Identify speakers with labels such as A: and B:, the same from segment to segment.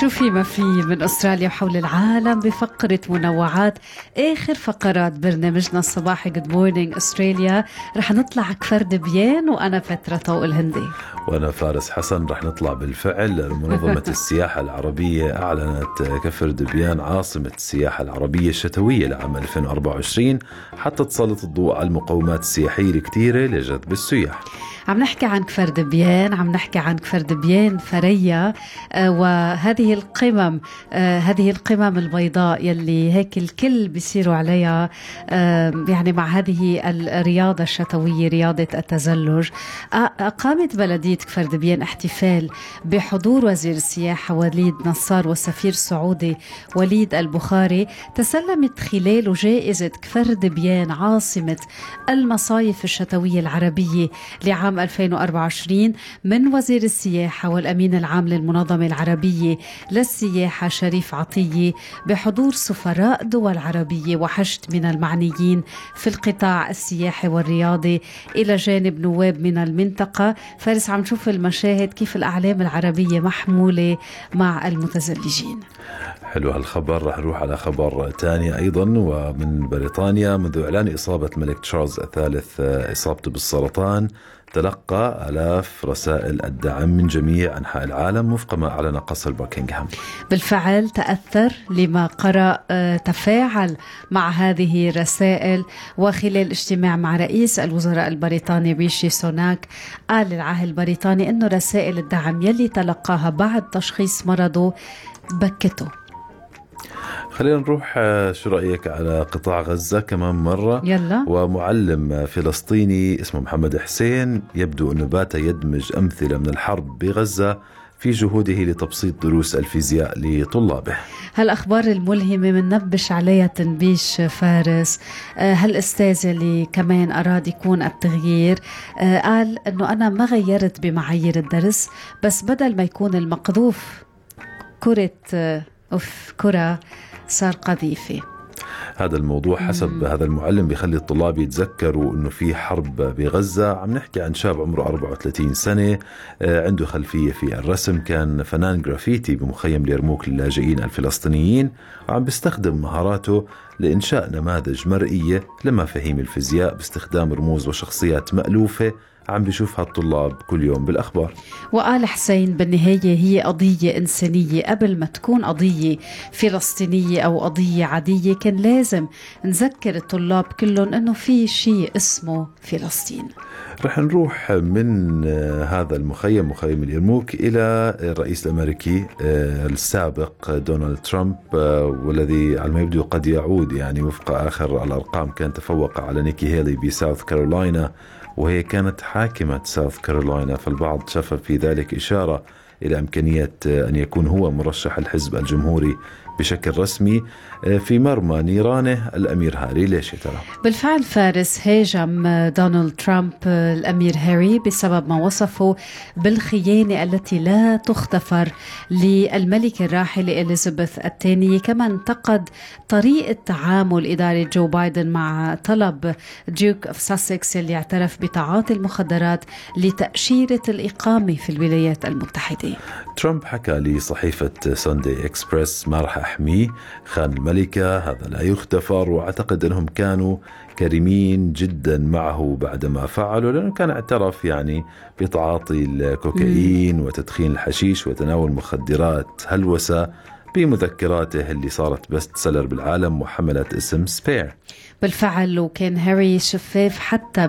A: شو في ما في من أستراليا وحول العالم بفقرة منوعات آخر فقرات برنامجنا الصباحي Good Morning Australia رح نطلع كفر دبيان وأنا بترا طوق الهندي.
B: وأنا فارس حسن رح نطلع بالفعل. منظمة السياحة العربية أعلنت كفر دبيان عاصمة السياحة العربية الشتوية لعام 2024 حتى تسلط الضوء على المقومات السياحية الكثيرة لجذب السياح.
A: عم نحكي عن كفر دبيان عم نحكي عن كفر دبيان فاريا آه وهذه القمم آه هذه القمم البيضاء يلي هيك الكل بيصيروا عليها يعني مع هذه الرياضة الشتوية رياضة التزلج. أقامت بلدية كفر دبيان احتفال بحضور وزير السياحة وليد نصار والسفير السعودي وليد البخاري. تسلمت خلاله جائزة كفر دبيان عاصمة المصايف الشتوية العربية لعام 2024 من وزير السياحة والأمين العام للمنظمة العربية للسياحة شريف عطية بحضور سفراء دول عربية وحشد من المعنيين في القطاع السياحي والرياضي إلى جانب نواب من المنطقة. فارس عم نشوف المشاهد كيف الأعلام العربية محمولة مع المتزلجين
B: حلو هالخبر. رح نروح على خبر ثاني أيضا. ومن بريطانيا منذ إعلان إصابة الملك تشارلز الثالث إصابته بالسرطان تلقى آلاف رسائل الدعم من جميع أنحاء العالم وفق ما أعلن قصر باكنغهام
A: بالفعل تأثر لما قرأ تفاعل مع هذه الرسائل وخلال اجتماع مع رئيس الوزراء البريطاني ريشي سوناك قال العاهل البريطاني أنه رسائل الدعم يلي تلقاها بعد تشخيص مرضه بكته.
B: خلينا نروح شو رأيك على قطاع غزة كمان مرة؟
A: يلا.
B: ومعلم فلسطيني اسمه محمد حسين يبدو أنه بات يدمج أمثلة من الحرب بغزة في جهوده لتبسيط دروس الفيزياء لطلابه.
A: هالأخبار الملهمة مننبش عليها تنبيش فارس. هالأستاذ اللي كمان أراد يكون التغيير قال أنه أنا ما غيرت بمعايير الدرس بس بدل ما يكون المقذوف كرة أوف كرة صار قذيفة.
B: هذا الموضوع حسب مم. هذا المعلم بيخلي الطلاب يتذكروا إنه في حرب بغزة. عم نحكي عن شاب عمره 34 سنة عنده خلفية في الرسم. كان فنان جرافيتي بمخيم اليرموك للاجئين الفلسطينيين وعم بيستخدم مهاراته لإنشاء نماذج مرئية لمفاهيم الفيزياء باستخدام رموز وشخصيات مألوفة عم بيشوفها الطلاب كل يوم بالأخبار.
A: وقال حسين بالنهاية هي قضية إنسانية. قبل ما تكون قضية فلسطينية أو قضية عادية كان لازم نذكر الطلاب كلهم أنه في شيء اسمه فلسطين.
B: رح نروح من هذا المخيم مخيم اليرموك إلى الرئيس الأمريكي السابق دونالد ترامب والذي على ما يبدو قد يعود يعني وفق آخر الأرقام كان تفوق على نيكي هيلي بساوث كارولاينا وهي كانت حاكمة ساوث كارولاينا فالبعض شاف في ذلك إشارة إلى إمكانية أن يكون هو مرشح الحزب الجمهوري بشكل رسمي في مرمى نيرانه الأمير هاري. ليش يا ترى؟
A: بالفعل فارس هاجم دونالد ترامب الأمير هاري بسبب ما وصفه بالخيانة التي لا تغتفر للملكة الراحلة إليزابيث الثانية كما انتقد طريقة تعامل إدارة جو بايدن مع طلب Duke of Sussex اللي اعترف بتعاطي المخدرات لتأشيرة الإقامة في الولايات المتحدة.
B: ترامب حكى لصحيفة Sunday Express ما راح أحميه خان الملكة هذا لا يغتفر وأعتقد أنهم كانوا كريمين جدا معه بعدما فعلوا لأنه كان اعترف يعني بتعاطي الكوكايين وتدخين الحشيش وتناول مخدرات هلوسة بمذكراته اللي صارت best seller بالعالم وحملت اسم Spare
A: بالفعل وكان هاري شفاف حتى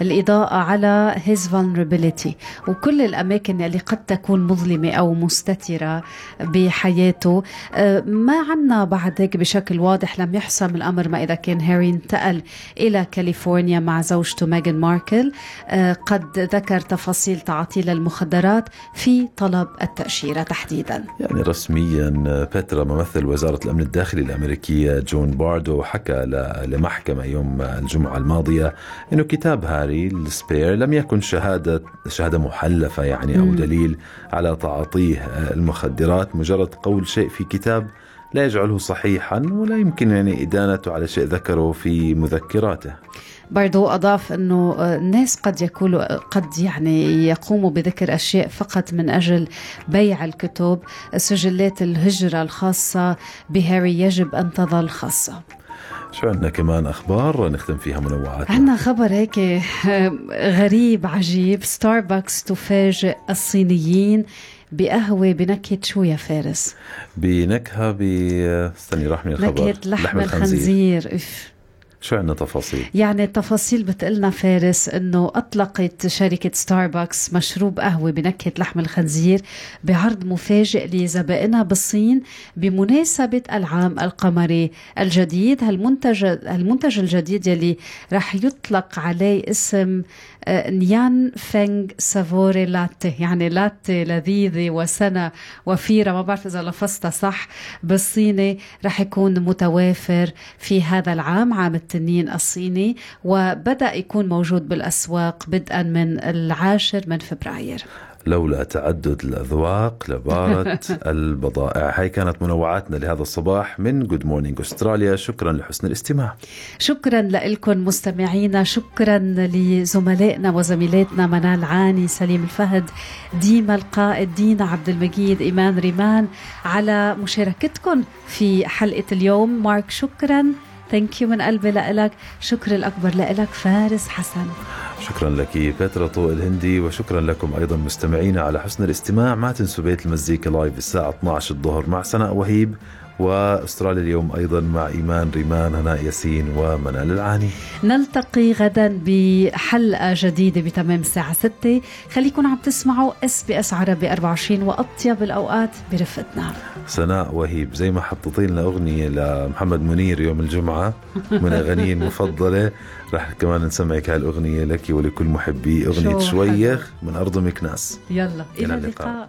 A: بالإضاءة على his vulnerability. وكل الأماكن اللي قد تكون مظلمة أو مستترة بحياته. آه، ما عنا بعد هيك بشكل واضح لم يحسم الأمر ما إذا كان هاري انتقل إلى كاليفورنيا مع زوجته ميغان ماركل. آه، قد ذكر تفاصيل تعاطي المخدرات في طلب التأشيرة تحديدا.
B: يعني رسميا بيترا ممثل وزارة الأمن الداخلي الأمريكية جون باردو حكى لمحكمة يوم الجمعة الماضية أنه كتاب هاري ال Spare لم يكن شهادة شهادة محلفة يعني أو دليل على تعاطيه المخدرات مجرد قول شيء في كتاب لا يجعله صحيحا ولا يمكن يعني إدانته على شيء ذكره في مذكراته.
A: برضو أضاف أنه الناس قد يقولوا قد يعني يقوموا بذكر أشياء فقط من أجل بيع الكتب سجلات الهجرة الخاصة بهاري يجب أن تظل خاصة.
B: شو عندنا كمان أخبار؟ نختم فيها منوعات
A: عندنا خبر هيك غريب عجيب. ستاربكس تفاجئ الصينيين بقهوة بنكهة شو يا فارس؟
B: بنكهة ب استني راح من الخبر.
A: نكهة لحم, لحم الخنزير, الخنزير.
B: شو عندنا تفاصيل؟
A: يعني التفاصيل بتقلنا فارس إنه أطلقت شركة ستاربكس مشروب قهوة بنكهة لحم الخنزير بعرض مفاجئ لزبائنها بالصين بمناسبة العام القمري الجديد هالمنتج المنتج الجديد يلي رح يطلق عليه اسم آه، نيان فينغ savoury latte يعني لاتي لذيذة وسنة وفيرة ما بعرف إذا لفظتها صح بالصيني رح يكون متوافر في هذا العام عام التنين الصيني وبدأ يكون موجود بالأسواق بدءا من العاشر من فبراير.
B: لولا تعدد الأذواق لبارت البضائع. هاي كانت منوعاتنا لهذا الصباح من Good Morning Australia شكرا لحسن الاستماع.
A: شكرا لكم مستمعينا. شكرا لزملائنا وزميلاتنا منال عاني سليم الفهد ديما القائد دينا عبد المجيد إيمان ريمان. على مشاركتكم في حلقة اليوم مارك شكرا. thank you من قلبي لك شكر الأكبر لك فارس حسن.
B: شكرا لك بترا طوق الهندي وشكرا لكم أيضا مستمعينا على حسن الاستماع. ما تنسوا بيت المزيكا live الساعة 12 الظهر مع سناء وهيب. وأستراليا اليوم أيضا مع إيمان ريمان هناء ياسين ومنال العاني.
A: نلتقي غدا بحلقة جديدة بتمام الساعة 6 خليكم عم تسمعوا SBS عربي 24 وأطيب الأوقات برفقتنا.
B: سناء وهيب زي ما حطيتي لنا اغنيه لمحمد منير يوم الجمعة من أغانيه المفضلة. رح كمان نسمعك هالأغنية لك ولكل محبي. أغنية شويخ من أرض مكناس.
A: يلا إلى اللقاء.